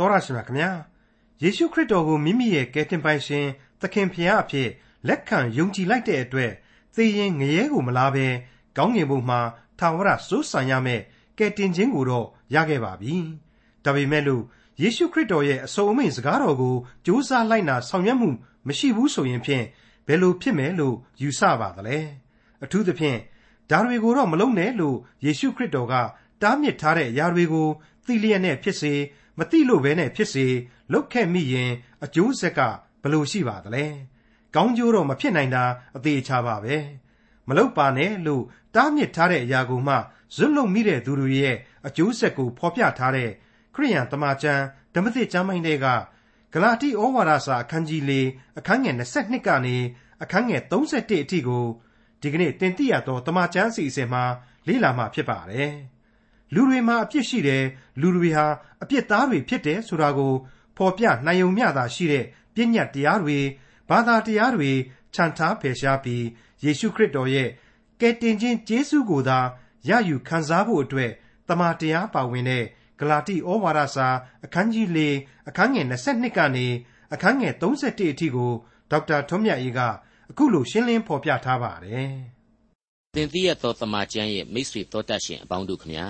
တော်ရရှိမြခင်ဗျာယေရှုခရစ်တော်ကိုမိမိရဲ့ကယ်တင်ပိုင်ရှင်သခင်ဖရာအဖြစ်လက်ခံယုံကြည်လိုက်တဲ့အတွက်သေရင်ငရဲကိုမလားပဲကောင်းငင်ဘုံမှာထာဝရစိုးစံရမယ်ကယ်တင်ခြင်းကိုတော့ရခဲ့ပါပြီဒါပေမဲ့လို့ယေရှုခရစ်တော်ရဲ့အစုံအမိန့်စကားတော်ကိုကြိုးစားလိုက်နာဆောင်ရွက်မှုမရှိဘူးဆိုရင်ဖြင့်ဘယ်လိုဖြစ်မယ်လို့ယူဆပါသလဲအထူးသဖြင့်ဒါတွေကိုတော့မလုပ်နဲ့လို့ယေရှုခရစ်တော်ကတားမြစ်ထားတဲ့အရာတွေကိုသိလျက်နဲ့ဖြစ်စေ မသိလို့ပဲနဲ့ဖြစ်စေလုတ်ခဲ့မိရင်အကျိုးဆက်ကဘလို့ရှိပါသလဲကောင်းကျိုးတော့မဖြစ်နိုင်တာအသေးချာပါပဲမလုတ်ပါနဲ့လို့တားမြစ်ထားတဲ့အရာကိုမှဇွတ်လုံမိတဲ့သူတွေရဲ့အကျိုးဆက်ကိုဖော်ပြထားတဲ့ခရိယန်တမန်ကျမ်းဓမ္မသစ်ကျမ်းပိုင်းတွေကဂလာတိဩဝါဒစာအခန်းကြီး၄အခန်းငယ်22ကနေအခန်းငယ်31အထိကိုဒီကနေ့တင်ပြရတော့တမန်ကျမ်းစီအစဉ်မှာလေ့လာမှာဖြစ်ပါတယ်။ လူတွေမှာအပြစ်ရှိတယ်လူတွေဟာအပြစ်သားတွေဖြစ်တယ်ဆိုတာကိုဖော်ပြနိုင်ုံမျှသာရှိတဲ့ပြည့်ညတ်တရားတွေဘာသာတရားတွေခြံထားဖယ်ရှားပြီးယေရှုခရစ်တော်ရဲ့ကယ်တင်ခြင်းကျေးဇူးကိုသာရယူခံစားဖို့အတွက်တမန်တရားပါဝင်တဲ့ဂလာတိဩဝါဒစာအခန်းကြီး၄အခန်းငယ်22ကနေအခန်းငယ်31အထိကိုဒေါက်တာထွန်းမြတ်အေးကအခုလိုရှင်းလင်းဖော်ပြထားပါတယ်။သင်သိရသောတမန်ကျမ်းရဲ့မိတ်ဆွေတော်တတ်ရှင်အပေါင်းတို့ခမညာ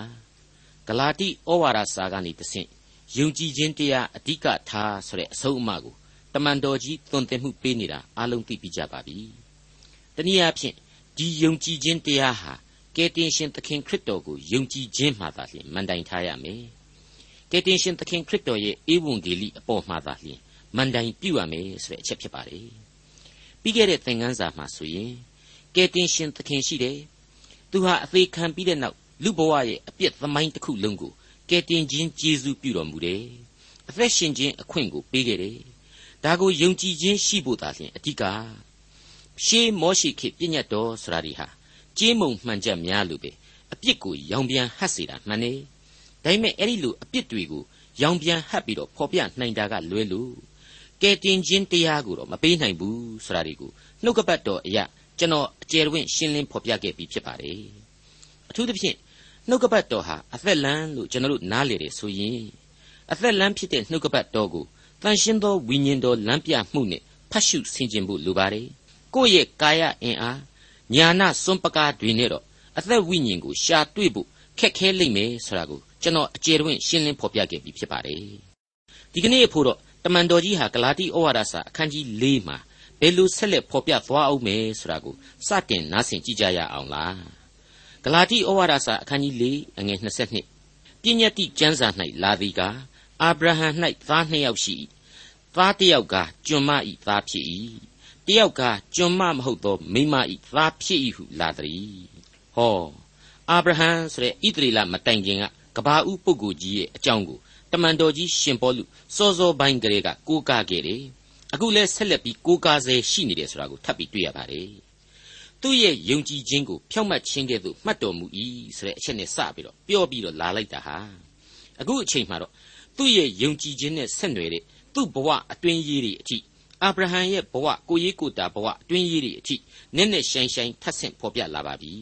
ဂလာတိဩဝါဒစာကနေတဆင့်ယုံကြည်ခြင်းတရားအဓိကထားဆိုတဲ့အဆုံးအမကိုတမန်တော်ကြီးသွန်သင်မှုပေးနေတာအားလုံးသိပြီးကြပါပြီ။တနည်းအားဖြင့်ဒီယုံကြည်ခြင်းတရားဟာကယ်တင်ရှင်သခင်ခရစ်တော်ကိုယုံကြည်ခြင်းမှသာလျှင်မန်တိုင်ထားရမယ်။ကယ်တင်ရှင်သခင်ခရစ်တော်ရဲ့ဧဝံဂေလိအပေါ်မှသာလျှင်မန်တိုင်ပြုရမယ်ဆိုတဲ့အချက်ဖြစ်ပါတယ်။ပြီးခဲ့တဲ့သင်ခန်းစာမှာဆိုရင်ကယ်တင်ရှင်သခင်ရှိတယ်။သူဟာအသေးခံပြီးတဲ့နောက် လူဘဝရဲ့အပြစ်သမိုင်းတစ်ခုလုံးကိုကယ်တင်ခြင်းကျေးဇူးပြုတော်မူတယ်။အသက်ရှင်ခြင်းအခွင့်ကိုပေးခဲ့တယ်။ဒါကိုယုံကြည်ခြင်းရှိဖို့သာလျှင်အဓိကရှေးမောရှိခေပြည့်ညတ်တော်ဆိုတာဒီဟာကြေးမုံမှန်ချက်များလို့ပဲအပြစ်ကိုရောင်ပြန်ဟတ်စေတာမှန်နေ။ဒါပေမဲ့အဲ့ဒီလိုအပြစ်တွေကိုရောင်ပြန်ဟတ်ပြီးတော့ဖော်ပြနိုင်တာကလွဲလို့ကယ်တင်ခြင်းတရားကိုတော့မပေးနိုင်ဘူးဆိုတာဒီကိုနှုတ်ကပတ်တော်အရာကျွန်တော်အကျယ်တွင်ရှင်းလင်းဖော်ပြခဲ့ပြီးဖြစ်ပါတယ်။အထူးသဖြင့် နှုတ်ကပတ်တော်ဟာအသက်လန်းလို့ကျွန်တော်တို့နားလေတယ်ဆိုရင်အသက်လန်းဖြစ်တဲ့နှုတ်ကပတ်တော်ကိုတန်ရှင်းသောဝိညာဉ်တော်လမ်းပြမှုနဲ့ဖတ်ရှုဆင်ခြင်ဖို့လိုပါတယ်ကိုယ့်ရဲ့ကာယအင်အားညာနာစွန့်ပကားတွေနဲ့တော့အသက်ဝိညာဉ်ကိုရှာတွေ့ဖို့ခက်ခဲလိမ့်မယ်ဆိုတာကိုကျွန်တော်အကျေတွင်ရှင်းလင်းဖော်ပြခဲ့ပြီးဖြစ်ပါတယ်ဒီကနေ့ဖို့တော့တမန်တော်ကြီးဟာဂလာတိဩဝါဒစာအခန်းကြီး၄မှာဘယ်လိုဆက်လက်ဖော်ပြသွားအောင်မယ်ဆိုတာကိုစတင်နားဆင်ကြည့်ကြရအောင်လား ဂလာတိဩဝါဒစာအခန်းကြီး၄အငယ်22ပညတ်တိကျမ်းစာ၌လာသည်ကားအာဗြဟံ၌သားနှစ်ယောက်ရှိ၏သားတစ်ယောက်ကကျွန်မ၏သားဖြစ်၏တယောက်ကကျွန်မမဟုတ်သောမိမ၏သားဖြစ်၏ဟုလာသည်ဟောအာဗြဟံဆိုတဲ့ဣသရေလမတိုင်ခင်ကကဘာဦးပုဂ္ဂိုလ်ကြီးရဲ့အကြောင်းကိုတမန်တော်ကြီးရှင်ပေါလုစောစောပိုင်းကလေးကကိုးကားခဲ့တယ်အခုလဲဆက်လက်ပြီးကိုးကားဆဲရှိနေတယ်ဆိုတာကိုထပ်ပြီးတွေ့ရပါတယ် သူ့ရဲ့ယုံကြည်ခြင်းကိုဖြောင့်မတ်ခြင်းကဲ့သို့မှတ်တော်မူ၏ဆိုတဲ့အချက်နဲ့စပြီးတော့ပြောပြီးတော့လာလိုက်တာဟာအခုအချိန်မှာတော့သူ့ရဲ့ယုံကြည်ခြင်းနဲ့ဆက်နွယ်တဲ့သူ့ဘဝအတွင်းရေးတွေအထိအာဗြဟံရဲ့ဘဝကိုရေးကိုတာဘဝအတွင်းရေးတွေအထိနက်နက်ရှိုင်းရှိုင်းထပ်ဆင့်ဖော်ပြလာပါပြီ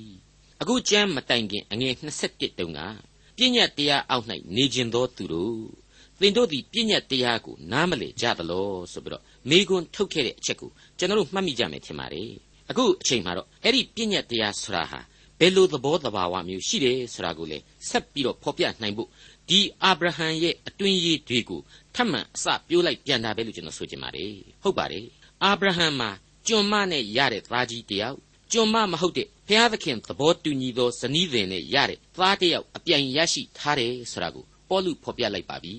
အခုကျမ်းမတိုင်ခင်အငယ်27တုန်းကပြည့်ညတ်တရားအောက်၌နေခြင်းသောသူတို့သင်တို့သည်ပြည့်ညတ်တရားကိုနားမလည်ကြသလောဆိုပြီးတော့မိကွန်းထုတ်ခဲ့တဲ့အချက်ကိုကျွန်တော်တို့မှတ်မိကြမယ်ထင်ပါတယ် အခုအချိန်မှာတော့အဲ့ဒီပြည့်ညတ်တရားဆိုတာဟာဘယ်လိုသဘောတဘာဝမျိုးရှိတယ်ဆိုတာကိုလေဆက်ပြီးတော့ဖော်ပြနိုင်ဖို့ဒီအာဗြဟံရဲ့အတွင်းရေးတွေကိုထပ်မံအစပြိုးလိုက်ပြန်တာပဲလို့ကျွန်တော်ဆိုချင်ပါတယ်ဟုတ်ပါတယ်အာဗြဟံမှာကျွန်မနဲ့ရတဲ့သားကြီးတယောက်ကျွန်မမဟုတ်တဲ့ဘုရားသခင်သဘောတူညီသောဇနီးသည်နဲ့ရတဲ့သားတယောက်အပြိုင်ရရှိထားတယ်ဆိုတာကိုပေါလုဖော်ပြလိုက်ပါပြီ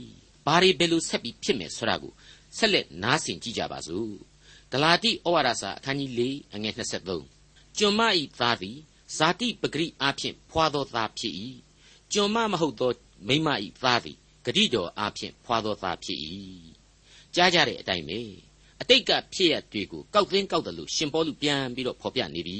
ဘာတွေဘယ်လိုဆက်ပြီးဖြစ်မယ်ဆိုတာကိုဆက်လက်နားဆင်ကြည့်ကြပါစို့ ဂလာတိဩဝါဒစာအခန်းကြီး၄အငယ်23ကျွန်မဤသားသည်ဇာတိပဂရိအားဖြင့်ဖွာသောသားဖြစ်၏ကျွန်မမဟုတ်သောမိမဤသားသည်ဂတိတော်အားဖြင့်ဖွာသောသားဖြစ်၏ကြားကြတဲ့အတိုင်းပဲအတိတ်ကဖြစ်ရတွေကိုကောက်သိန်းကောက်တယ်လို့ရှင်ပေါလုပြန်ပြီးတော့ဖော်ပြနေပြီ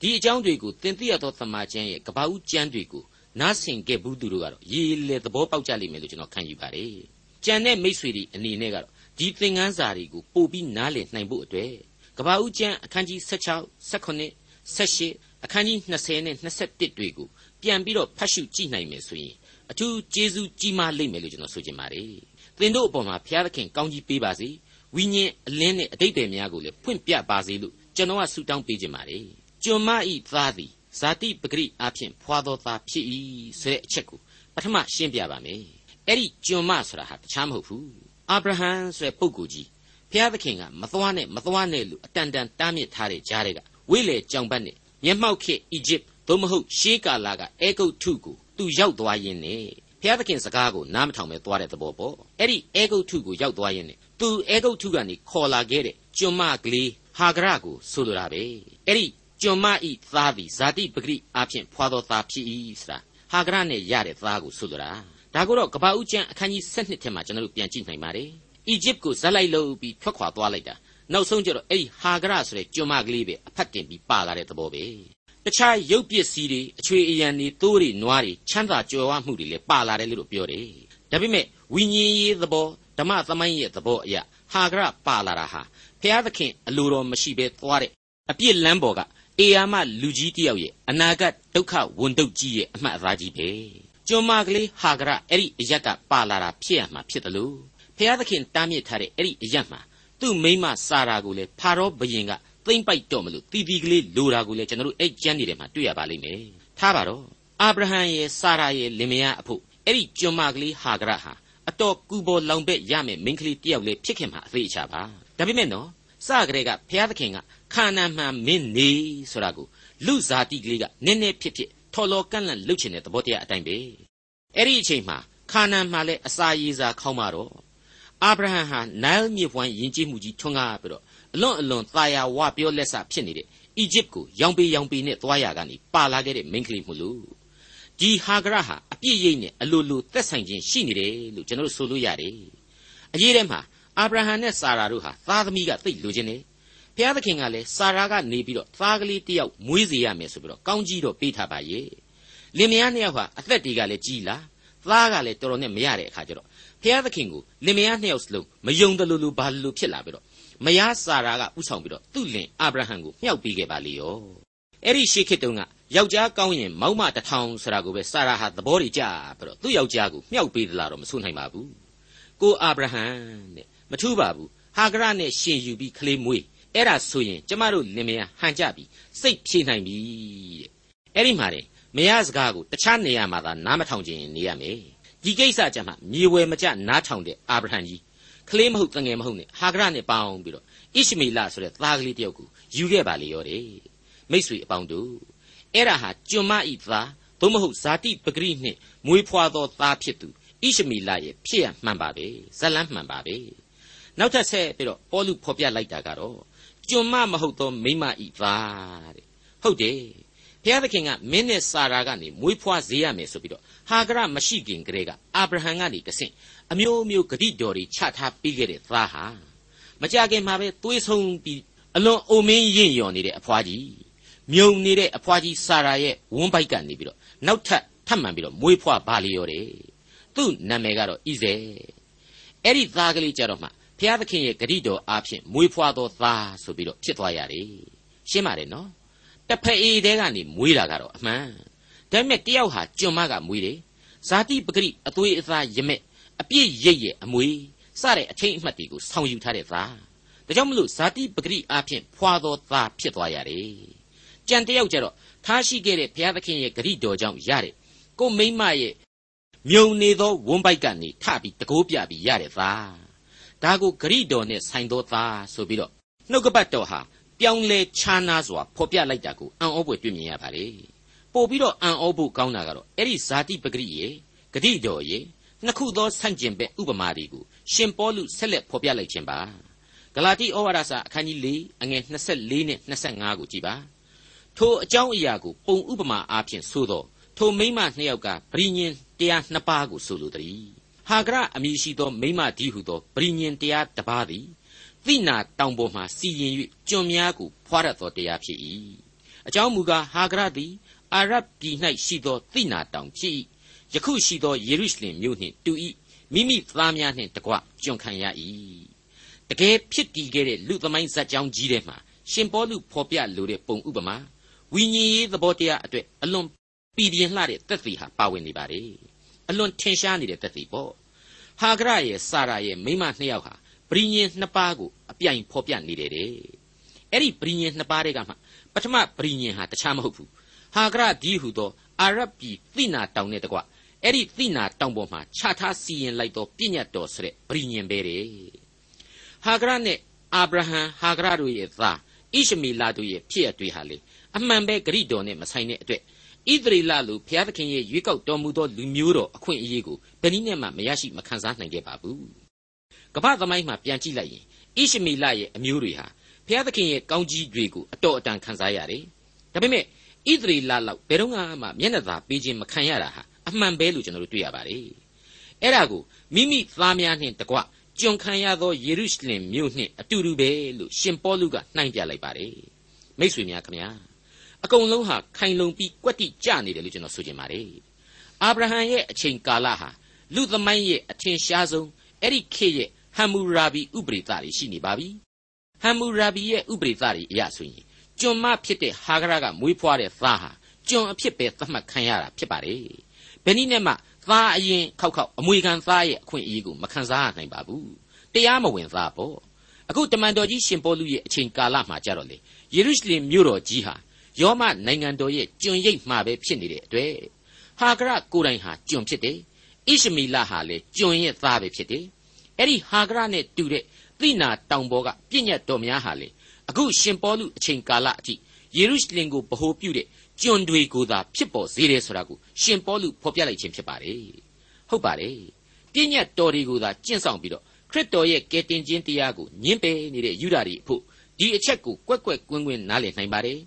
ဒီအကြောင်းတွေကိုသင်သိရသောသမာကျမ်းရဲ့ကပ္ပဦးကျမ်းတွေကိုနားဆင်ခဲ့ဘူးသူတို့ကတော့ရေလေသဘောပေါက်ကြလိမ့်မယ်လို့ကျွန်တော်ခံယူပါတယ်ကြံတဲ့မိษွေတွေအနေနဲ့ကတော့ ဒီသင်ခန်းစာတွေကိုပို့ပြီးနားလည်နိုင်ဖို့အတွက်ကဘာဦးကျမ်းအခန်းကြီး16 18 18အခန်းကြီး20နဲ့21တွေကိုပြန်ပြီးတော့ဖတ်ရှုကြည့်နိုင်မယ်ဆိုရင်အထူးကျေးဇူးကြီးမားလိမ့်မယ်လို့ကျွန်တော်ဆိုချင်ပါတယ်သင်တို့အပေါ်မှာဘုရားသခင်ကောင်းကြီးပေးပါစေဝိညာဉ်အလင်းနဲ့အတိတ်တွေများကိုလည်းဖွင့်ပြပါစေလို့ကျွန်တော်ကဆုတောင်းပေးချင်ပါတယ်ကျွန်မဤသားသည်ဇာတိပဂရိအဖြစ်ဖွာသောသားဖြစ်၏ဆိုတဲ့အချက်ကိုပထမရှင်းပြပါမယ်အဲ့ဒီကျွန်မဆိုတာဟာတခြားမဟုတ်ဘူး အာဗြဟံဆိုတဲ့ပုဂ္ဂိုလ်ကြီးဘုရားသခင်ကမသွားနဲ့မသွားနဲ့လို့အတန်တန်တားမြစ်ထားတဲ့ကြားတွေကဝိလေကြောင်ပတ်နဲ့မျက်မှောက်ခေအီဂျစ်သို့မဟုတ်ရှေးကာလကအဲဂုတ်ထုကိုသူရောက်သွားရင်းနဲ့ဘုရားသခင်စကားကိုနားမထောင်ပဲသွားတဲ့သဘောပေါ့အဲ့ဒီအဲဂုတ်ထုကိုရောက်သွားရင်းနဲ့သူအဲဂုတ်ထုကနေခေါ်လာခဲ့တဲ့ကျွန်မကလေးဟာဂရကိုဆိုလိုတာပဲအဲ့ဒီကျွန်မဤသားသည်ဇာတိပဂရိအဖြစ်ဖွာသောသားဖြစ်၏ဆိုတာဟာဂရနဲ့ရတဲ့သားကိုဆိုလိုတာ ဒါကိုတော့ကပ္ပဦးကျမ်းအခန်းကြီး7ထဲမှာကျွန်တော်တို့ပြန်ကြည့်နိုင်ပါတယ်အီဂျစ်ကိုဇက်လိုက်လို့ပြီးထွက်ခွာသွားလိုက်တာနောက်ဆုံးကျတော့အဲ့ဒီဟာဂရဆိုတဲ့ကျွန်မကလေးပဲအဖတ်တင်ပြီးပါလာတဲ့သဘောပဲတခြားရုပ်ပစ္စည်းတွေအချွေအရံတွေတိုးတွေနွားတွေချမ်းသာကြွယ်ဝမှုတွေလည်းပါလာတယ်လို့ပြောတယ်ဒါပေမဲ့ဝိညာဉ်ရေးသဘောဓမ္မသမိုင်းရဲ့သဘောအရဟာဂရပါလာတာဟာဖျားသခင်အလိုတော်မရှိဘဲသွားတဲ့အပြစ်လမ်းပေါ်ကအေယာမလူကြီးတယောက်ရဲ့အနာဂတ်ဒုက္ခဝန်တုပ်ကြီးရဲ့အမှတ်အသားကြီးပဲ ကျွမ်းမကလေးဟာဂရအဲ့ဒီအရက်ကပါလာတာဖြစ်ရမှာဖြစ်တယ်လို့ဖျားသခင်တားမြစ်ထားတဲ့အဲ့ဒီအရက်မှာသူ့မိမစာရာကိုလေဖာရောဘယင်ကသိမ့်ပိုက်တော့မလို့တီတီကလေးလိုတာကိုလေကျွန်တော်တို့အဲ့ကျမ်းနေတယ်မှာတွေ့ရပါလိမ့်မယ်ထားပါတော့အာဗြဟံရဲ့စာရာရဲ့လင်မယားအဖို့အဲ့ဒီကျွမ်းမကလေးဟာဂရဟာအတော်ကူပေါ်လောင်ဘက်ရမယ်မိန်းကလေးတယောက်လေဖြစ်ခင်မှာအသေးအချာပါဒါပေမဲ့နော်စကတည်းကဘုရားသခင်ကခါနာမှန်မင်းနေဆိုတာကိုလူဇာတိကလေးကနည်းနည်းဖြစ်ဖြစ် ထော်လော်ကန့်လန့်လှုပ်ချင်တဲ့သဘောတရားအတိုင်းပဲအဲ့ဒီအချိန်မှာခါနာမှလည်းအစာရည်စာခေါင်းမတော့အာဗြဟံဟာနိုင်းမြစ်ဝိုင်းယဉ်ကျေးမှုကြီးထွန်းကားပြီးတော့အလွန်အလွန်သာယာဝပြောလက်ဆဖြစ်နေတဲ့အီဂျစ်ကိုရောင်ပေရောင်ပေနဲ့သွားရကနေပါလာခဲ့တဲ့မိန်းကလေးမို့လို့ဒီဟာဂရဟာအပြည့်ရိပ်နဲ့အလိုလိုသက်ဆိုင်ခြင်းရှိနေတယ်လို့ကျွန်တော်တို့ဆိုလို့ရတယ်အရေးထဲမှာအာဗြဟံနဲ့စာရာတို့ဟာသားသမီးကသိလိုချင်တယ် ဘုရားသခင်ကလည်းစာရာကနေပြီးတော့သားကလေးတယောက်မွေးစေရမယ်ဆိုပြီးတော့ကောင်းကြီးတော့ပေးထားပါရဲ့လင်မယားနှစ်ယောက်ဟာအသက်တွေကလည်းကြီးလာသားကလည်းတော်တော်နဲ့မရတဲ့အခါကျတော့ဘုရားသခင်ကိုလင်မယားနှစ်ယောက်စလုံးမယုံတယ်လို့လို့ဘာလို့ဖြစ်လာပြီးတော့မယားစာရာကဥဆောင်ပြီးတော့သူ့လင်အာဗြဟံကိုမြှောက်ပေးခဲ့ပါလေရောအဲ့ဒီရှေးခေတ်တုန်းကယောက်ျားကောင်းရင်မောက်မတထောင်ဆိုတာကိုပဲစာရာဟာသဘောတွေကြပြီးတော့သူ့ယောက်ျားကိုမြှောက်ပေးသလားတော့မဆိုနိုင်ပါဘူးကိုအာဗြဟံတဲ့မထူးပါဘူးဟာဂရနဲ့ရှင်ယူပြီးကလေးမွေး အဲ့ဒါဆိုရင်ကျမတို့လင်မယားဟန်ကြပြီစိတ်ဖြေနိုင်ပြီတဲ့အဲ့ဒီမှာတဲ့မယားစကားကိုတခြားနေရာမှာသာနားမထောင်ခြင်းနေရမယ်ဒီကိစ္စကြမှာမြေဝယ်မကြနားထောင်တဲ့အာဗြဟံကြီးကလေးမဟုတ်တငယ်မဟုတ်နဲ့ဟာဂရနဲ့ပေါင်းပြီးတော့ဣရှမေလဆိုတဲ့သားကလေးတယောက်ကိုယူခဲ့ပါလေရောတဲ့မိษွေအပေါင်းတို့အဲ့ဒါဟာကျွန်မဤသားသို့မဟုတ်ဇာတိပဂရိနှင့်မွေးဖွာသောသားဖြစ်သူဣရှမေလရဲ့ဖြစ်ရမှန်ပါပဲဇလန်းမှန်ပါပဲနောက်ထပ်ဆက်ပြီးတော့ပေါလုဖော်ပြလိုက်တာကတော့ ကျွန်မမဟုတ်သောမိမဤသားတဲ့ဟုတ်တယ်ဘုရားသခင်ကမင်းနဲ့စာရာကနေမွေးဖွားစေရမယ်ဆိုပြီးတော့ဟာဂရမရှိခင်ကတည်းကအာဗြဟံကနေတဆင့်အမျိုးမျိုးဂတိတော်တွေချထားပေးခဲ့တဲ့သားဟာမကြခင်မှာပဲသွေးဆုံးပြီးအလွန်အိုမင်းရင့်ရော်နေတဲ့အဖွားကြီးမြုံနေတဲ့အဖွားကြီးစာရာရဲ့ဝန်းပိုက်ကနေပြီးတော့နောက်ထပ်ထပ်မှန်ပြီးတော့မွေးဖွားပါလျော်တယ်သူ့နာမည်ကတော့ဣဇဲအဲ့ဒီသားကလေးကြတော့မှ ဘုရားသခင်ရဲ့ဂရိတော်အားဖြင့်မွေးဖွားသောသားဆိုပြီးတော့ဖြစ်သွားရတယ်ရှင်းပါတယ်နော်တဖအေတဲကနေမွေးတာကတော့အမှန်ဒါပေမဲ့တယောက်ဟာကျွန်မကမွေးတယ်ဇာတိပဂရိအသွေးအသားရမက်အပြည့်ရိပ်ရဲ့အမွေစတဲ့အထိတ်အမှတ်တွေကိုဆောင်ယူထားတဲ့သားဒါကြောင့်မလို့ဇာတိပဂရိအားဖြင့်ဖွာသောသားဖြစ်သွားရတယ်ကြံတယောက်ကြတော့ထားရှိခဲ့တဲ့ဘုရားသခင်ရဲ့ဂရိတော်ကြောင့်ရတဲ့ကိုမိမရဲ့မြုံနေသောဝန်းပိုက်ကနေထပြီးတကိုးပြပြီးရတဲ့သား ဒါကိုဂရိတော်နဲ့ဆိုင်သောသားဆိုပြီးတော့နှုတ်ကပတ်တော်ဟာပြောင်းလဲခြားနာစွာဖော်ပြလိုက်တာကိုအံ့ဩဖွယ်တွေ့မြင်ရပါလေပို့ပြီးတော့အံ့ဩဖို့ကောင်းတာကတော့အဲ့ဒီဇာတိပဂရိရေဂရိတော်ရေနှစ်ခုသောဆန့်ကျင်ဘက်ဥပမာတွေကိုရှင်ပေါလုဆက်လက်ဖော်ပြလိုက်ခြင်းပါဂလာတိဩဝါဒစာအခန်းကြီး၄အငယ်24နဲ့25ကိုကြည်ပါထိုအကြောင်းအရာကိုပုံဥပမာအားဖြင့်ဆိုတော့ထိုမိမနှစ်ယောက်ကဗြိညင်တရားနှစ်ပါးကိုဆိုလိုသည် ဟာဂရအမည်ရှိသောမိမဒီဟုသောဗြိညင်တရားတစ်ပါးသည်သိနာတောင်ပေါ်မှစီရင်၍ကျွန်များကိုဖွာရသောတရားဖြစ်၏အကြောင်းမူကားဟာဂရသည်အာရဗ်ပြည်၌ရှိသောသိနာတောင်ဖြစ်၏ယခုရှိသောယေရုရှလင်မြို့နှင့်တူ၏မိမိသားများနှင့်တကွကျွန်ခံရ၏တကယ်ဖြစ်တည်ခဲ့တဲ့လူသမိုင်းဇာတ်ကြောင်းကြီးထဲမှာရှင်ပေါလုဖော်ပြလိုတဲ့ပုံဥပမာဝိညာဉ်ရေးသဘောတရားအတွက်အလွန်ပြည်ပြင်းလှတဲ့သက်သေဟာပါဝင်နေပါလေ အလွန်ထင်ရှားနေတဲ့သက်သေပေါ့ဟာဂရရဲ့စာရာရဲ့မိမနှစ်ယောက်ဟာပရိညင်နှစ်ပါးကိုအပြိုင်ဖော်ပြနေတယ်တဲ့အဲ့ဒီပရိညင်နှစ်ပါးတွေကမှပထမပရိညင်ဟာတခြားမဟုတ်ဘူးဟာဂရဒီဟုသောအာရဗ်ပြည်သိနာတောင်နဲ့တကွအဲ့ဒီသိနာတောင်ပေါ်မှာခြားထားစီရင်လိုက်သောပြည့်ညတ်တော်ဆိုတဲ့ပရိညင်ပဲတဲ့ဟာဂရနဲ့အာဗြဟံဟာဂရတို့ရဲ့သားဣရှမေလတို့ရဲ့ဖြစ်ရတွေဟာလေအမှန်ပဲဂရိတော်နဲ့မဆိုင်တဲ့အတွက် ဣသရေလလူဘုရားသခင်ရဲ့ရွေးကောက်တော်မူသောလူမျိုးတော်အခွင့်အရေးကိုဘယ်နည်းနဲ့မှမရရှိမခံစားနိုင်ခဲ့ပါဘူးကမ္ဘာသမိုင်းမှာပြန်ကြည့်လိုက်ရင်ဣရှမေလရဲ့အမျိုးတွေဟာဘုရားသခင်ရဲ့ကောင်းကြီးတွေကိုအတော်အတန်ခံစားရတယ်ဒါပေမဲ့ဣသရေလလောက်ဘယ်တော့မှမျက်နှာသာပေးခြင်းမခံရတာဟာအမှန်ပဲလို့ကျွန်တော်တို့တွေ့ရပါတယ်အဲ့ဒါကိုမိမိသားများနှင့်တကွကျွန်ခံရသောယေရုရှလင်မြို့နှင့်အတူတူပဲလို့ရှင်ပေါလုကနှိုင်းပြလိုက်ပါတယ်မိတ်ဆွေများခင်ဗျာ အကုန်လုံးဟာခိုင်လုံပြီးကွက်တိကြနေတယ်လို့ကျွန်တော်ဆိုချင်ပါတယ်အာဗြဟံရဲ့အချိန်ကာလဟာလူသမိုင်းရဲ့အထင်ရှားဆုံးအဲ့ဒီခေတ်ရဲ့ဟမ်မူရာဘီဥပရိသတွေရှိနေပါပြီဟမ်မူရာဘီရဲ့ဥပရိသတွေအရဆိုရင်ကျွန်မဖြစ်တဲ့ဟာဂရကမွေးဖွားတဲ့သားဟာကျွန်အဖြစ်ပဲသတ်မှတ်ခံရတာဖြစ်ပါတယ်ဘယ်နည်းနဲ့မှသားအရင်ခောက်ခောက်အမွေခံသားရဲ့အခွင့်အရေးကိုမခံစားနိုင်ပါဘူးတရားမဝင်သားပေါ့အခုတမန်တော်ကြီးရှင်ပေါလုရဲ့အချိန်ကာလမှာကြတော့လေယေရုရှလင်မြို့တော်ကြီးဟာ ယောမနိုင်ငံတော်ရဲ့ကျွန်ရိပ်မှာပဲဖြစ်နေတဲ့အတွက်ဟာဂရကိုယ်တိုင်ဟာကျွန်ဖြစ်တယ်ဣရှမီလဟာလေကျွန်ရဲ့သားပဲဖြစ်တယ်အဲ့ဒီဟာဂရနဲ့တူတဲ့သိနာတောင်ပေါ်ကပြည့်ညတ်တော်များဟာလေအခုရှင်ပေါလုအချိန်ကာလအထိယေရုရှလင်ကိုဗဟိုပြုတဲ့ကျွန်တွေကိုသာဖြစ်ပေါ်စေတယ်ဆိုတာကိုရှင်ပေါလုဖော်ပြလိုက်ခြင်းဖြစ်ပါတယ်ဟုတ်ပါတယ်ပြည့်ညတ်တော်တွေကိုသာကျင့်ဆောင်ပြီးတော့ခရစ်တော်ရဲ့ကယ်တင်ခြင်းတရားကိုညှင်းပယ်နေတဲ့ယူဒာတွေအဖို့ဒီအချက်ကိုကွက်ကွက်ကွင်းကွင်းနားလည်နိုင်ပါတယ်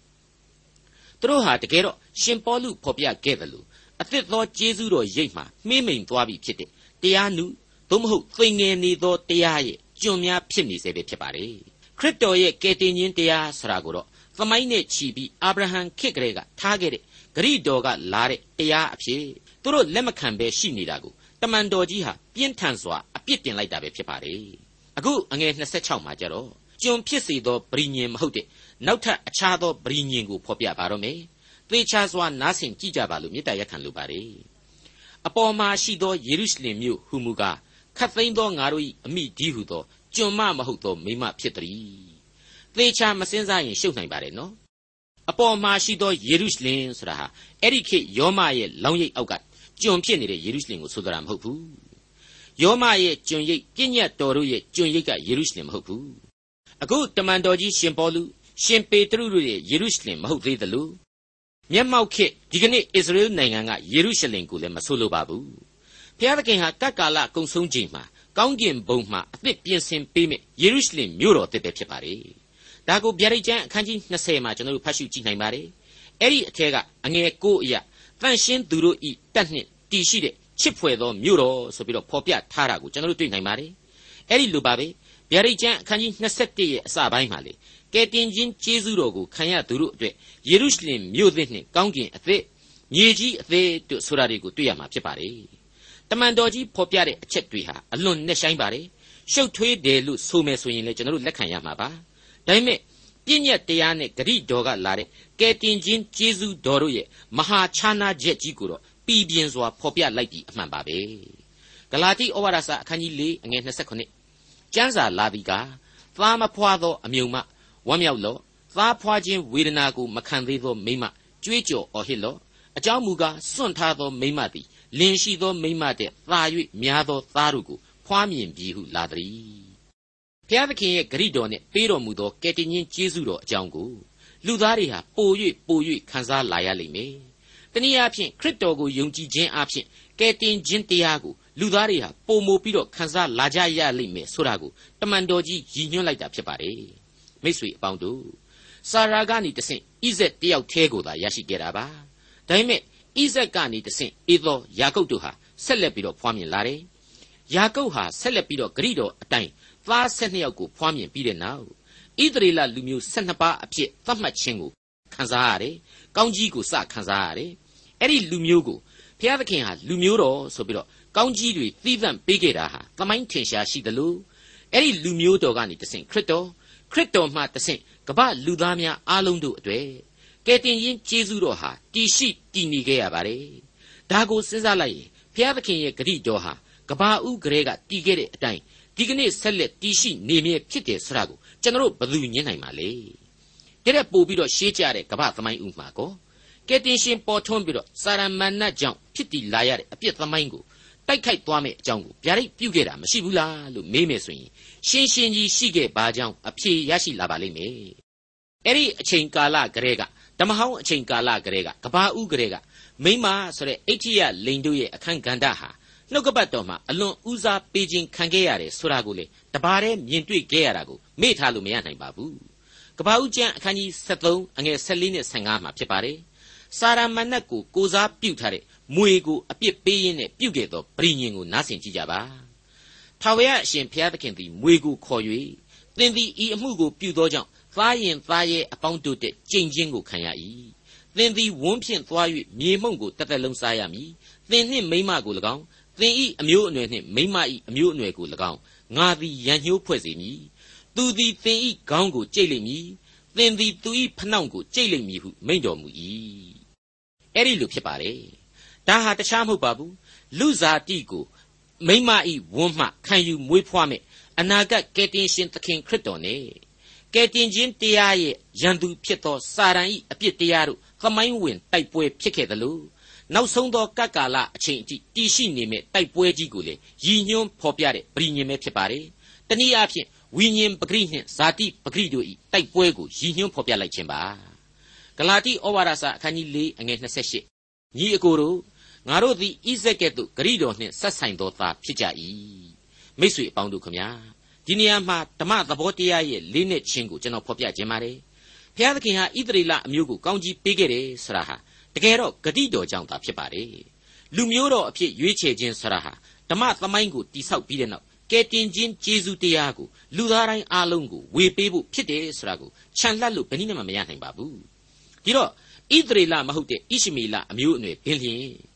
သူတို့ဟာတကယ်တော့ရှင်ပေါလုဖော်ပြခဲ့တယ်လို့အသစ်သောကျေးဇူးတော်ရိပ်မှာမှင်းမိန်သွားပြီဖြစ်တဲ့တရားနုသို့မဟုတ်သိငယ်နေသောတရားရဲ့ကျွန်များဖြစ်နေစေပဲဖြစ်ပါတယ်ခရစ်တော်ရဲ့ကယ်တင်ခြင်းတရားဆိုတာကိုတော့သမိုင်းနဲ့ချီပြီးအာဗြဟံခေတ်ကလေးကထားခဲ့တဲ့ဂရိတော်ကလာတဲ့တရားအဖြစ်သူတို့လက်မခံဘဲရှိနေတာကိုတမန်တော်ကြီးဟာပြင်းထန်စွာအပြစ်တင်လိုက်တာပဲဖြစ်ပါတယ်အခုအငယ်26မှာကြတော့ကျွန်ဖြစ်စေသောဗြိညင်မဟုတ်တဲ့ နောက်ထပ်အခြားသောဗြိညင်ကိုဖော်ပြပါတော့မယ်သေချာစွာနားဆင်ကြည့်ကြပါလို့မေတ္တာရက်ခံလိုပါတယ်အပေါ်မှာရှိသောယေရုရှလင်မြို့ဟူမူကားခတ်သိမ်းသောငါတို့၏အမိဒီဟုသောကျွန်မမဟုတ်သောမိမဖြစ်သည်သေချာမစင်းစားရင်ရှုပ်နိုင်ပါတယ်နော်အပေါ်မှာရှိသောယေရုရှလင်ဆိုတာဟာအဲ့ဒီခေတ်ယောမရဲ့လောင်းရိပ်အောက်ကကျွန်ဖြစ်နေတဲ့ယေရုရှလင်ကိုဆိုတာမဟုတ်ဘူးယောမရဲ့ကျွန်ရိပ်ပြည့်ညတ်တော်တို့ရဲ့ကျွန်ရိပ်ကယေရုရှလင်မဟုတ်ဘူးအခုတမန်တော်ကြီးရှင်ပေါလု ရှင်ပေတရုတို့ရဲ့ယေရုရှလင်မဟုတ်သေးသလိုမျက်မှောက်ခေတ်ဒီကနေ့အစ္စရေလနိုင်ငံကယေရုရှလင်ကိုလည်းမဆိုလိုပါဘူးဘုရားသခင်ဟာကတ်ကာလကုံဆုံးချိန်မှာကောင်းကင်ဘုံမှာအသစ်ပြင်ဆင်ပေးမယ့်ယေရုရှလင်မြို့တော်တစ်ပဲဖြစ်ပါတယ်ဒါကိုဗျာဒိတ်ကျမ်းအခန်းကြီး20မှာကျွန်တော်တို့ဖတ်ရှုကြည့်နိုင်ပါတယ်အဲ့ဒီအထက်ကအငယ်9အရာတန့်ရှင်းသူတို့ဤတက်နှစ်တည်ရှိတဲ့ချစ်ဖွယ်သောမြို့တော်ဆိုပြီးတော့ဖော်ပြထားတာကိုကျွန်တော်တို့တွေ့နိုင်ပါတယ်အဲ့ဒီလိုပါပဲဗျာဒိတ်ကျမ်းအခန်းကြီး21ရဲ့အစပိုင်းမှာလေ ကယ်တင်ခြင်းကျေးဇူးတော်ကိုခံရသူတို့အတွက်ယေရုရှလင်မြို့သစ်နှင့်ကောင်းကင်အသစ်မြေကြီးအသစ်တို့ဆိုတာတွေကိုတွေ့ရမှာဖြစ်ပါတယ်တမန်တော်ကြီးဖော်ပြတဲ့အချက်တွေဟာအလွန်နဲ့ဆိုင်ပါတယ်ရှုပ်ထွေးတယ်လို့ဆိုမယ်ဆိုရင်လည်းကျွန်တော်တို့လက်ခံရမှာပါဒါပေမဲ့ပြည့်ညက်တရားနဲ့ဂရိတော်ကလာတဲ့ကယ်တင်ခြင်းကျေးဇူးတော်တို့ရဲ့မဟာခြားနာချက်ကြီးကိုတော့ပြည်ပြင်းစွာဖော်ပြလိုက်ပြီးအမှန်ပါပဲဂလာတိဩဝါဒစာအခန်းကြီး၄အငယ်29ကျမ်းစာလာသည်ကသားမဖွာသောအမြုံမ ဝမ်းမြောက်လော့သားဖွာခြင်းဝေဒနာကိုမခံသေးသောမိမကြွေးကြော်အော်ဟစ်လော့အကြောင်းမူကားစွန့်ထားသောမိမသည်လင်ရှိသောမိမတဲ့သာ၍များသောသားတို့ကိုဖွားမြင်ပြီးဟုလာသည်ဘုရားသခင်ရဲ့ဂရိတော်နဲ့ပေးတော်မူသောကယ်တင်ရှင်ကျေးဇူးတော်အကြောင်းကိုလူသားတွေဟာပို၍ပို၍ခံစားလာရလိမ့်မယ်။တနည်းအားဖြင့်ခရစ်တော်ကိုယုံကြည်ခြင်းအပြင်ကယ်တင်ခြင်းတရားကိုလူသားတွေဟာပုံမိုပြီးတော့ခံစားလာကြရလိမ့်မယ်ဆိုတာကိုတမန်တော်ကြီးရည်ညွှန်းလိုက်တာဖြစ်ပါတယ်။ မိတ်ဆွေအပေါင်းတို့စာရာကနေတဆင့်ဣဇက်တယောက်တည်းကိုသာရရှိခဲ့တာပါ။ဒါပေမဲ့ဣဇက်ကနေတဆင့်အေသောယာကုပ်တို့ဟာဆက်လက်ပြီးတော့ဖွားမြင်လာတယ်။ယာကုပ်ဟာဆက်လက်ပြီးတော့ဂရိတော်အတိုင်းသား၁၂ယောက်ကိုဖွားမြင်ပြီးတဲ့နောက်ဣသရေလလူမျိုး၁၂ပါးအဖြစ်သတ်မှတ်ခြင်းကိုခံစားရတယ်။ကောင်းကြီးကိုစခံစားရတယ်။အဲ့ဒီလူမျိုးကိုဘုရားသခင်ဟာလူမျိုးတော်ဆိုပြီးတော့ကောင်းကြီးတွေသီးသန့်ပေးခဲ့တာဟာသမိုင်းထင်ရှားရှိတယ်လို့အဲ့ဒီလူမျိုးတော်ကနေတဆင့်ခရစ်တော် ခရစ်တော်မှတဆင့်ကမ္ဘာလူသားများအားလုံးတို့အတွေ့ကယ်တင်ရှင်ကျေးဇူးတော်ဟာတည်ရှိတည်နေခဲ့ရပါတယ်။ဒါကိုစဉ်းစားလိုက်ရင်ဘဖျားသခင်ရဲ့ဂရိတော်ဟာကဘာဦးကလေးကတီးခဲ့တဲ့အတိုင်းဒီကနေ့ဆက်လက်တည်ရှိနေမြဲဖြစ်တယ်ဆိုတာကိုကျွန်တော်ဘယ်သူညင်းနိုင်ပါလဲတဲ့တဲ့ပို့ပြီးတော့ရှေးကြတဲ့ကဘာသမိုင်းဥမှာကောကဲတင်ရှင်ပေါ်ထွန်းပြီးတော့စာရမဏတ်ကြောင့်ဖြစ်တည်လာရတဲ့အပြစ်သမိုင်းကို တိုက်ခိုက်သွားမယ့်အကြောင်းကိုဗျာဒိတ်ပြုခဲ့တာမရှိဘူးလားလို့မေးမယ်ဆိုရင်ရှင်းရှင်းကြီးရှိခဲ့ပါကြောင်းအဖြေရရှိလာပါလိမ့်မယ်အဲ့ဒီအချိန်ကာလကလေးကဓမ္မဟောင်းအချိန်ကာလကလေးကကဘာဦးကလေးကမိမဆိုတဲ့အိဋ္ဌိယလိန်တို့ရဲ့အခန်းကဏ္ဍဟာနှုတ်ကပတ်တော်မှာအလွန်ဦးစားပေးခြင်းခံခဲ့ရတယ်ဆိုတာကိုလေတပါးတည်းမြင်တွေ့ခဲ့ရတာကိုမေ့ထားလို့မရနိုင်ပါဘူးကဘာဦးကျမ်းအခန်းကြီး73အငယ်14နဲ့15မှာဖြစ်ပါတယ်စာရမဏတ်ကိုကိုစားပြုတ်ထားတဲ့ မွေကိုအပြစ်ပေးရင်းနဲ့ပြုတ်ခဲ့သောပရိညင်ကိုနားဆင်ကြည့်ကြပါထာဝရအရှင်ဘုရားသခင်သည်မွေကိုခေါ်၍သင်သည်ဤအမှုကိုပြုသောကြောင့်သားရင်သားရဲ့အပေါင်းတို့တဲ့ကြိမ်ချင်းကိုခံရ၏သင်သည်ဝန်းဖြင့်သွား၍မြေမှုန့်ကိုတစ်သက်လုံးစားရမည်သင်နှင့်မိမကို၎င်းသင်ဤအမျိုးအနွယ်နှင့်မိမဤအမျိုးအနွယ်ကို၎င်းငါသည်ရန်ညှိုးဖွဲ့စေမည်သူသည်သင်ဤခေါင်းကိုကြိတ်လိမ့်မည်သင်သည်သူဤဖနှောင့်ကိုကြိတ်လိမ့်မည်ဟုမိန့်တော်မူ၏အဲ့ဒီလိုဖြစ်ပါတယ် ဒါဟာတခြားမဟုတ်ပါဘူးလူစားတိကိုမိမဤဝန်းမှခံယူမွေးဖွားမဲ့အနာဂတ်ကယ်တင်ရှင်သခင်ခရစ်တော်နဲ့ကယ်တင်ခြင်းတရားရဲ့ရန်သူဖြစ်သောစာရန်ဤအပြစ်တရားတို့သမိုင်းဝင်တိုက်ပွဲဖြစ်ခဲ့တယ်လို့နောက်ဆုံးသောကပ်ကာလအချိန်အထိတည်ရှိနေမဲ့တိုက်ပွဲကြီးကိုလေရည်ညွှန်းဖော်ပြတဲ့ပရိညင်ပဲဖြစ်ပါတယ်။တနည်းအားဖြင့်ဝိညာဉ်ပဂရိနှင့်ဇာတိပဂရိတို့ဤတိုက်ပွဲကိုရည်ညွှန်းဖော်ပြလိုက်ခြင်းပါ။ဂလာတိဩဝါဒစာအခန်းကြီး၄အငယ်28ညီအကိုတို့ ငါတို့သည်ဣဇက်ကဲ့သို့ဂရိတော်နှင့်ဆက်ဆိုင်သောသားဖြစ်ကြ၏။မိတ်ဆွေအပေါင်းတို့ခမညာဒီနေရာမှာဓမ္မသဘောတရားရဲ့လေးနဲ့ချင်းကိုကျွန်တော်ဖော်ပြခြင်းပါတယ်။ဘုရားသခင်ဟာဣသရေလအမျိုးကိုကောင်းကြီးပေးခဲ့တယ်ဆိုတာဟာတကယ်တော့ဂတိတော်ကြောင့်သာဖြစ်ပါတယ်လူမျိုးတော်အဖြစ်ရွေးချယ်ခြင်းဆရာဟာဓမ္မသမိုင်းကိုတိဆောက်ပြီးတဲ့နောက်ကဲတင်ခြင်းကျေးဇူးတရားကိုလူသားတိုင်းအားလုံးကိုဝေပေးဖို့ဖြစ်တယ်ဆိုတာကိုခြံလှပ်လို့ဘယ်နည်းမှမရနိုင်ပါဘူးဒီတော့ဣသရေလမဟုတ်တဲ့ဣရှိမေလအမျိုးအနွယ်ဘင်းလျင်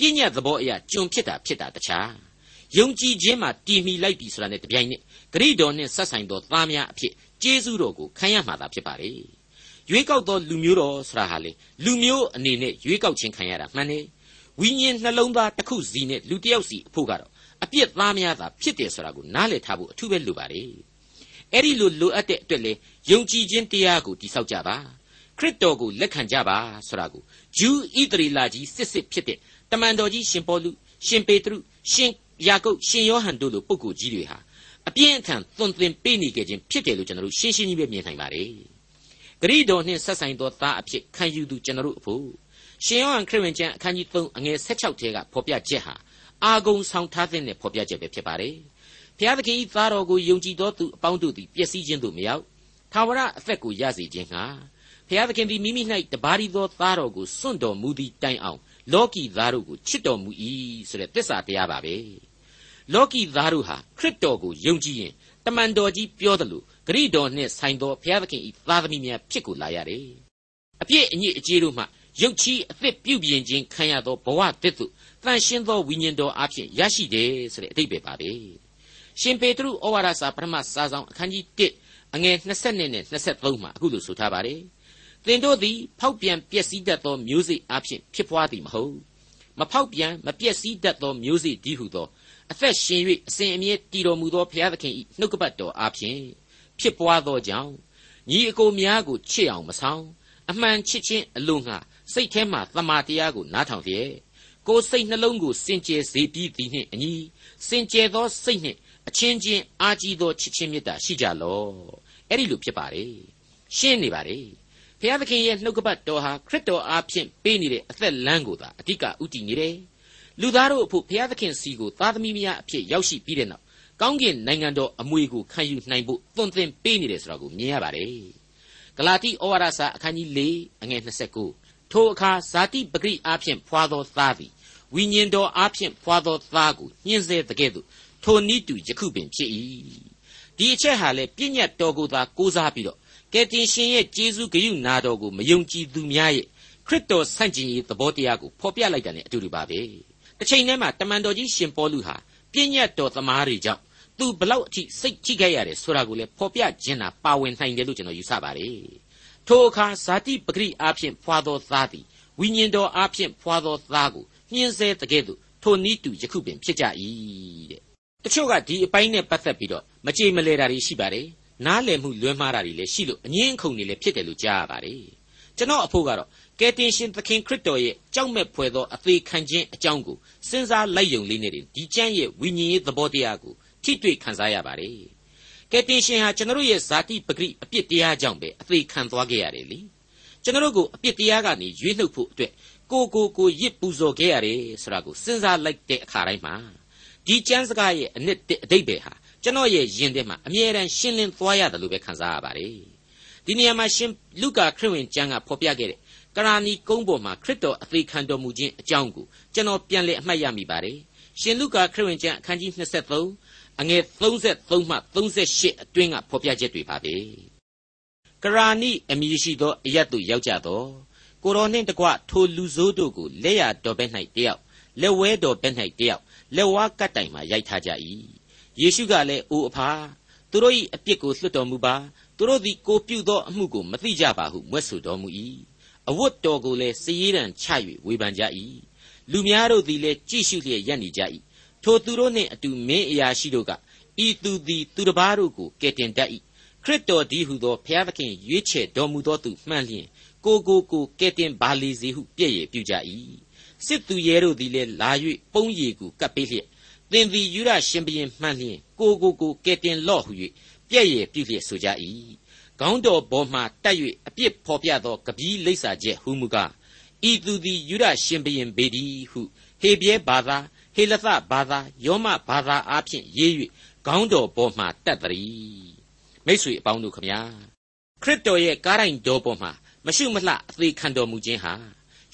ပြည့်ညတ်သဘောအရာကျွန်ဖြစ်တာဖြစ်တာတခြားယုံကြည်ခြင်းမှာတည်မီလိုက်ပြီဆိုတာနဲ့တပြိုင်နက်ဂရိတော်နဲ့ဆက်ဆိုင်သောသားများအဖြစ်ကျေးဇူးတော်ကိုခံရမှာသာဖြစ်ပါလေရွေးကောက်သောလူမျိုးတော်ဆိုတာဟာလေလူမျိုးအနေနဲ့ရွေးကောက်ခြင်းခံရတာမှန်တယ်ဝိညာဉ်နှလုံးသားတစ်ခုစီနဲ့လူတစ်ယောက်စီအဖို့ကတော့အပြစ်သားများသာဖြစ်တယ်ဆိုတာကိုနားလည်ထားဖို့အထူးပဲလိုပါတယ်အဲ့ဒီလိုလိုအပ်တဲ့အတွက်လေယုံကြည်ခြင်းတရားကိုတိဆောက်ကြပါခရစ်တော်ကိုလက်ခံကြပါဆိုတာကိုဂျူးဣသရေလကြီးစစ်စစ်ဖြစ်တဲ့ တမန်တော်ကြီးရှင်ပေါလုရှင်ပေတရုရှင်ယာကုပ်ရှင်ယောဟန်တို့လိုပုဂ္ဂိုလ်ကြီးတွေဟာအပြင်းအထန်သွန်သင်ပေးနေကြခြင်းဖြစ်တယ်လို့ကျွန်တော်တို့ရှင်းရှင်းကြီးပဲမြင်နိုင်ပါတယ်ဂရိတော်နှင့်ဆက်ဆိုင်သောသားအဖြစ်ခံယူသူကျွန်တော်တို့အဖို့ရှင်ယောဟန်ခရစ်ဝင်ကျမ်းအခန်းကြီး3အငယ်16ထဲကဖော်ပြချက်ဟာအာဂုံဆောင်ထားတဲ့ဖော်ပြချက်ပဲဖြစ်ပါတယ်။ဘုရားသခင်၏သားတော်ကိုယုံကြည်သောသူအပေါင်းတို့သည်ပျက်စီးခြင်းသို့မရောက်ထာဝရအသက်ကိုရစေခြင်းငှာဘုရားသခင်သည်မိမိ၌တပါးရီသောသားတော်ကိုစွန့်တော်မူသည့်တိုင်အောင် လောကီသားတို့ကိုချစ်တော်မူ၏ဆိုတဲ့သစ္စာတရားပါပဲ။လောကီသားတို့ဟာခရစ်တော်ကိုယုံကြည်ရင်တမန်တော်ကြီးပြောသလိုဂရိတော်နှင့်ဆိုင်သောဘုရားသခင်၏သားသမီးများဖြစ်ကိုလာရတယ်။အပြည့်အညစ်အကြေးတို့မှရုပ်ချီးအသစ်ပြုပြင်ခြင်းခံရသောဘဝသစ်သို့တန်ရှင်းသောဝိညာဉ်တော်အဖြစ်ရရှိတယ်ဆိုတဲ့အဓိပ္ပာယ်ပါပဲ။ရှင်ပေတရုဩဝါဒစာပထမစာဆောင်အခန်းကြီး1အငယ်20နဲ့23မှာအခုလိုဆိုထားပါတယ်။ သင်တို့သည် ဖောက်ပြန်ပျက်စီးတတ်သော မျိုးစေ့အဖြစ်ဖြစ်ပွားသည်မဟုတ်။မဖောက်ပြန်မပျက်စီးတတ်သော မျိုးစေ့ဒီဟုသော အသက်ရှင်၍အစဉ်အမြဲတည်တော်မူသော ဘုရားသခင်၏နှုတ်ကပတ်တော်အဖြစ်ဖြစ်ပွားသောကြောင့်ညီအကိုများကိုချစ်အောင်မဆောင်အမှန်ချစ်ခြင်းအလို့ငှာစိတ်ထဲမှာသမာတရားကိုနားထောင်ရဲ့ကိုယ်စိတ်နှလုံးကိုစင်ကြယ်စေပြီးသည်နှင့်အညီစင်ကြယ်သောစိတ်နှင့်အချင်းချင်းအာကြီးသောချစ်ချင်းမေတ္တာရှိကြလော့အဲ့ဒီလိုဖြစ်ပါလေရှင်းနေပါလေ ဘုရားသခင်ရဲ့နှုတ်ကပတ်တော်ဟာခရစ်တော်အားဖြင့်ပေးနေတဲ့အသက်လမ်းကိုသာအဓိကဥတည်နေတယ်လူသားတို့အဖို့ဘုရားသခင်စီကိုသားသမီးများအဖြစ်ရောက်ရှိပြီးတဲ့နောက်ကောင်းကင်နိုင်ငံတော်အမွေကိုခံယူနိုင်ဖို့သွန်သင်ပေးနေတယ်ဆိုတာကိုမြင်ရပါတယ်။ဂလာတိဩဝါဒစာအခန်းကြီး၄အငယ်29ထိုအခါဇာတိပဂရိအားဖြင့်ဖွာသောသားသည်ဝိညာဉ်တော်အားဖြင့်ဖွာသောသားကိုညှင်းဆဲတကဲ့သို့ထိုနည်းတူယခုပင်ဖြစ်၏။ဒီအချက်ဟာလေပြည့်ညတ်တော်ကိုသာကိုးစားပြီးတော့ ကယ်တင်ရှင်ရဲ့ကျေးဇူးဂရုနာတော်ကိုမယုံကြည်သူများရဲ့ခရစ်တော်ဆန့်ကျင်ရေးသဘောတရားကိုဖော်ပြလိုက်တာ ਨੇ အတူတူပါပဲ။တစ်ချိန်တည်းမှာတမန်တော်ကြီးရှင်ပေါလုဟာပြည့်ညတ်တော်သမားတွေကြောင့်သူဘလောက်အထိစိတ်ထိခဲ့ရတယ်ဆိုတာကိုလည်းဖော်ပြခြင်းတာပါဝင်နိုင်တယ်လို့ကျွန်တော်ယူဆပါတယ်ထိုအခါဇာတိပဂရိအားဖြင့်ဖွာသောသားသည်ဝိညာဉ်တော်အားဖြင့်ဖွာသောသားကိုညှင်းဆဲတကဲ့သို့ထိုနည်းတူယခုပင်ဖြစ်ကြ၏တဲ့တချို့ကဒီအပိုင်းနဲ့ပတ်သက်ပြီးတော့မကြေမလဲတာတွေရှိပါတယ် နားလည်မှုလွဲမှားတာတွေလည်းရှိလို့အငင်းအခုန်တွေလည်းဖြစ်တယ်လို့ကြားရပါတယ်ကျွန်တော်အဖို့ကတော့ကယ်တင်ရှင်သခင်ခရစ်တော်ရဲ့ကြောက်မဲ့ဖွယ်သောအသေးခံခြင်းအကြောင်းကိုစဉ်းစားလိုက်ယုံလေးနဲ့ဒီကျမ်းရဲ့ဝိညာဉ်ရေးသဘောတရားကိုထိတွေ့ခံစားရပါတယ်ကယ်တင်ရှင်ဟာကျွန်တော်ရဲ့ဇာတိပဂရိအပြစ်တရားကြောင့်ပဲအသေးခံသွားခဲ့ရတယ်လေကျွန်တော်ကိုအပြစ်တရားကနေရွေးနှုတ်ဖို့အတွက်ကိုကိုကိုရစ်ပူဇော်ခဲ့ရတယ်ဆိုတာကိုစဉ်းစားလိုက်တဲ့အခါတိုင်းမှာဒီကျမ်းစကားရဲ့အနှစ်အတိတ်ပဲဟာ ကျွန်တော်ရဲ့ယင်ထဲမှာအမြဲတမ်းရှင်းလင်းသွားရတယ်လို့ပဲခံစားရပါတယ်ဒီနေရာမှာရှင်လုကာခရစ်ဝင်ကျမ်းကဖော်ပြခဲ့တဲ့ကရာနီကုန်းပေါ်မှာခရစ်တော်အသေးခံတော်မူခြင်းအကြောင်းကိုကျွန်တော်ပြန်လည်အမှတ်ရမိပါတယ်ရှင်လုကာခရစ်ဝင်ကျမ်းအခန်းကြီး23အငယ်33မှ38အတွင်းကဖော်ပြချက်တွေပါပဲကရာနိအမည်ရှိသောအရတ်တို့ရောက်ကြတော့ကိုတော်နှင့်တကွထိုလူဆိုးတို့ကိုလက်ရတော်ဘက်၌တယောက်လက်ဝဲတော်ဘက်၌တယောက်လက်ဝါးကတ်တိုင်မှရိုက်ထားကြ၏ ယေရှုကလည်းအိုအဖာသူတို့၏အပြစ်ကိုလွတ်တော်မူပါသူတို့သည်ကိုပြုသောအမှုကိုမသိကြပါဟုမွဲ့ဆိုတော်မူ၏အဝတ်တော်ကိုလည်းစည်ရန်ချ၍ဝေဖန်ကြ၏လူများတို့သည်လည်းကြည့်ရှုလျက်ရပ်နေကြ၏ထိုသူတို့နှင့်အတူမင်းအရာရှိတို့ကဤသူသည်သူတစ်ပါးတို့ကိုကယ်တင်တတ်၏ခရစ်တော်ဒီဟုသောဘုရားသခင်ရွေးချယ်တော်မူသောသူမှန်လျင်ကိုကိုကိုကဲ့တင်ပါလေစေဟုပြည့်ရပြုကြ၏စစ်သူရဲတို့သည်လည်းလာ၍ပုံးရည်ကိုကပ်ပေးလျက် သင်သည်ယူရရှင်ဘရင်မှန်လျင်ကိုကိုကိုကဲ့တင်လော့ဟု၍ပြည့်ရပြုလျက်ဆိုကြ၏ခေါင်းတော်ပေါ်မှတက်၍အပြစ်ဖော်ပြသောကပီးလိပ်စာချက်ဟူမူကားဤသူသည်ယူရရှင်ဘရင်ပေဒီဟုဟေပြဲဘာသာဟေလသဘာသာယောမဘာသာအားဖြင့်ရေး၍ခေါင်းတော်ပေါ်မှတက်သည်မိတ်ဆွေအပေါင်းတို့ခမညာခရစ်တော်ရဲ့ကားတိုင်းတော်ပေါ်မှာမရှုမလှအသေးခံတော်မူခြင်းဟာ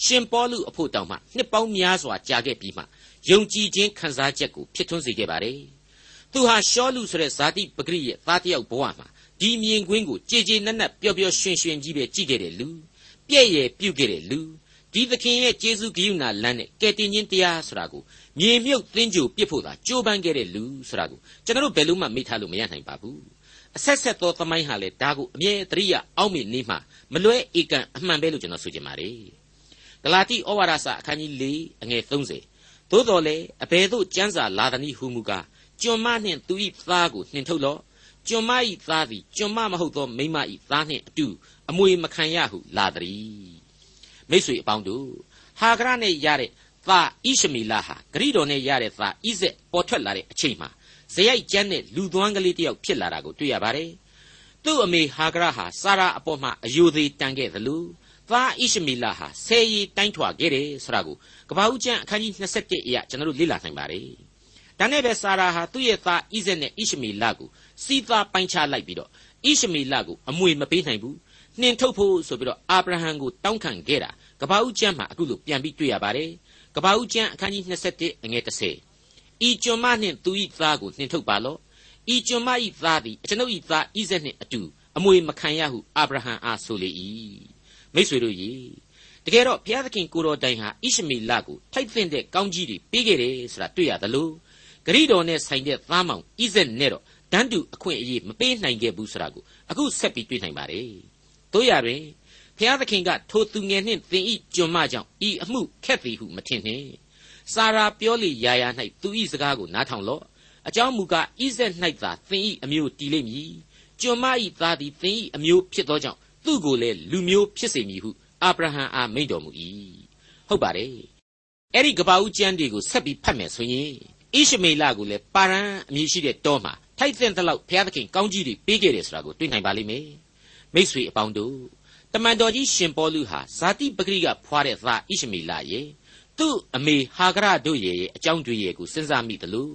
ရှင်ပေါလုအဖို့တောင်မှနှစ်ပေါင်းများစွာကြာခဲ့ပြီးမှ ယုံကြည်ခြင်းခံစားချက်ကိုဖြစ်ထွန်းစေခဲ့ပါတယ်။သူဟာရှောလူဆိုတဲ့ဇာတိပဂရိရဲ့သားတယောက်ဘဝမှာဒီမြင်ကွင်းကိုကြည်ကြည်နက်နက်ပျော်ပျော်ရွှင်ရွှင်ကြီးပဲကြည့်ခဲ့တဲ့လူပြည့်ရဲ့ပြုတ်ခဲ့တဲ့လူဒီသခင်ရဲ့ကျေးဇူးဂရုဏာလမ်းနဲ့ကယ်တင်ခြင်းတရားဆိုတာကိုမြေမြုပ်သင်ကြိုပြစ်ဖို့သာကြိုးပမ်းခဲ့တဲ့လူဆိုတာကိုကျွန်တော်တို့ဘယ်လို့မှမေ့ထားလို့မရနိုင်ပါဘူးအဆက်ဆက်သောသမိုင်းဟာလေဒါကိုအမြဲတရိယာအောက်မေ့နေမှမလွဲဧကန်အမှန်ပဲလို့ကျွန်တော်ဆိုချင်ပါတယ်ဂလာတိဩဝါဒစာအခန်းကြီး၄အငယ်30 သို့တော်လည်းအဘယ်သို့ကျမ်းစာလာသည်ဟုမူကားကျွန်မနှင့်သူ၏သားကိုနှင်ထုတ်လော့ကျွန်မ၏သားသည်ကျွန်မမဟုတ်သောမိမ၏သားနှင့်အတူအမွေမခံရဟုလာသည်မိတ်ဆွေအပေါင်းတို့ဟာဂရနဲ့ရတဲ့သားဣရှမီလာဟာဂရိတော်နဲ့ရတဲ့သားဣဇက်ပေါ်ထွက်လာတဲ့အချိန်မှာဇယိုက်ကျမ်းနဲ့လူသွမ်းကလေးတယောက်ဖြစ်လာတာကိုတွေ့ရပါတယ်သူ့အမေဟာဂရဟာစာရာအပေါ်မှာအယိုသေးတန်ခဲ့သလိုသားဣရှမီလာဟာဆယ်ရီတိုင်းထွာခဲ့တယ်ဆိုတာကို ကပ္ပဦးကျမ်းအခန်းကြီး27အရာကျွန်တော်တို့လေ့လာနိုင်ပါတယ်ဒါနဲ့ပဲစာရာဟာသူ့ရဲ့သားဣဇက်နဲ့ဣရှမီလာကိုစီးသားပိုင်းခြားလိုက်ပြီးတော့ဣရှမီလကိုအမွေမပေးနိုင်ဘူးနှင်ထုတ်ဖို့ဆိုပြီးတော့အာဗြဟံကိုတောင်းခံခဲ့တာကပ္ပဦးကျမ်းမှာအခုလိုပြန်ပြီးတွေ့ရပါတယ်ကပ္ပဦးကျမ်းအခန်းကြီး27အငယ်30ဤကျွန်မနှင့်သူ၏သားကိုနှင်ထုတ်ပါလော့ဤကျွန်မ၏သားသည်ကျွန်ုပ်၏သားဣဇက်နှင့်အတူအမွေမခံရဟုအာဗြဟံအားဆိုလေ၏မိษွေတို့ရေ တကယ်တော့ဘုရားသခင်ကိုတော်တိုင်ဟာဣရှမီလကိုထိုက်သင့်တဲ့ကောင်းကြီးတွေပေးခဲ့တယ်ဆိုတာတွေ့ရသလိုဂရိတော်နဲ့ဆိုင်တဲ့သားမောင်ဣဇက်နဲ့တော့တန်းတူအခွင့်အရေးမပေးနိုင်ခဲ့ဘူးဆိုတာကိုအခုဆက်ပြီးတွေ့နိုင်ပါတယ်တို့ရတွင်ဘုရားသခင်ကထိုသူငယ်နှင့်သင်ဤကျွန်မကြောင့်ဤအမှုခက်သည်ဟုမထင်နှင့်စာရာပြောလေရာရာ၌သူဤစကားကိုနားထောင်လော့အကြောင်းမူကားဣဇက်၌သာသင်ဤအမျိုးတည်လိမ့်မည်ကျွန်မဤသားသည်သင်ဤအမျိုးဖြစ်သောကြောင့်သူ့ကိုလည်းလူမျိုးဖြစ်စေမည်ဟု အာဗြဟံအားမိန့်တော်မူ၏ဟုတ်ပါတယ်အဲ့ဒီကပ္ပဦးကျမ်းတွေကိုဆက်ပြီးဖတ်မယ်ဆိုရင်ဣရှမေလကိုလည်းပါရန်အမည်ရှိတဲ့တောမှာထိုက်သင့်သလောက်ဘုရားသခင်ကောင်းကြီးတွေပေးခဲ့တယ်ဆိုတာကိုတွေ့နိုင်ပါလိမ့်မယ်မိษွေအပေါင်းတို့တမန်တော်ကြီးရှင်ပေါလုဟာဇာတိပဂရိကဖွာတဲ့သားဣရှမေလရဲ့သူ့အမေဟာဂရတို့ရဲ့အကြောင်းတွေရဲ့ကိုစဉ်းစားမိတယ်လို့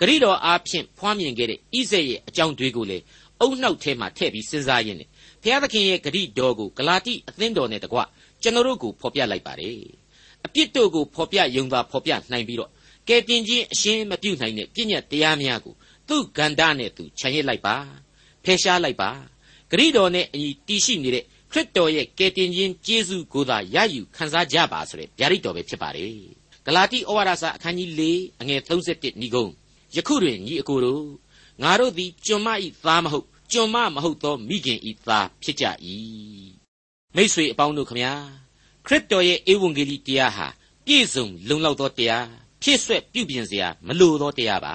ဂရိတော်အားဖြင့်ဖွားမြင်ခဲ့တဲ့ဣဇက်ရဲ့အကြောင်းတွေကိုလည်းအုံနှောက်ထဲမှာထည့်ပြီးစဉ်းစားရင်းနဲ့ ဘုရားသခင်ရဲ့ဂရိတော်ကိုဂလာတိအသင်းတော်နဲ့တကွကျွန်တော်တို့ကိုဖော်ပြလိုက်ပါတယ်အပြစ်တို့ကိုဖော်ပြယုံသာဖော်ပြနိုင်ပြီးတော့ကဲတင်ချင်းအရှင်းမပြုတ်နိုင်တဲ့ပြည့်ညတ်တရားများကိုသူ့ဂန္ဓာနဲ့သူခြံရစ်လိုက်ပါဖယ်ရှားလိုက်ပါဂရိတော်နဲ့အညီတည်ရှိနေတဲ့ခရစ်တော်ရဲ့ကယ်တင်ခြင်းကျေးဇူးကိုသာရယူခံစားကြပါဆိုတဲ့ဗျာဒိတ်တော်ပဲဖြစ်ပါတယ်ဂလာတိဩဝါဒစာအခန်းကြီး၄အငယ်31ဤကုန်းယခုတွင်ညီအကိုတို့ငါတို့သည်ကျွန်မဤသားမဟုတ် ကျွန်မမဟုတ်သောမိခင်ဤသားဖြစ်ကြ၏မိษွေအပေါင်းတို့ခမညာခရစ်တော်ရဲ့ဧဝံဂေလိတရားဟာပြည့်စုံလုံလောက်သောတရားဖြည့်ဆွက်ပြုပြင်စရာမလိုသောတရားပါ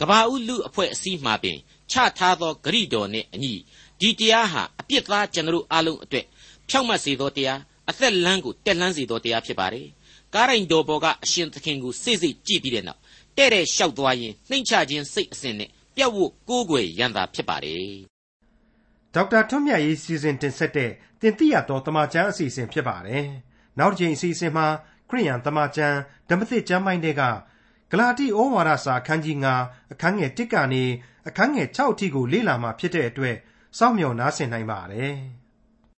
ကဘာဦးလူအဖွဲ့အစည်းမှပင်ချထားသောဂရိတော်နှင့်အညီဒီတရားဟာအပြစ်သားကျွန်တော်အလုံးအတွက်ဖြောက်မတ်စေသောတရားအသက်လမ်းကိုတက်လန်းစေသောတရားဖြစ်ပါတယ်ကားရိုင်တော်ဘော်ကအရှင်သခင်ကိုစိတ်စိတ်ကြည့်ပြီးတဲ့နောက်တဲ့တဲ့လျှောက်သွားရင်နှိမ့်ချခြင်းစိတ်အစဉ်နဲ့ ပြတ်ဝတ်ကိုးကွယ်ရန်သာဖြစ်ပါတယ်ဒေါက်တာထွန်းမြတ်ရေးစီစဉ်တင်ဆက်တဲ့တင်ပြတော်တမချန်းအစီအစဉ်ဖြစ်ပါတယ်နောက်တစ်ချိန်အစီအစဉ်မှာခရိယန်တမချန်းဓမ္မသစ်ကျမ်းပိုင်းတွေကဂလာတိဩဝါဒစာအခန်းကြီး9အခန်းငယ်1ကနေအခန်းငယ်6အထိကိုလေ့လာမှာဖြစ်တဲ့အတွက်စောင့်မျှော်နားဆင်နိုင်ပါတယ်။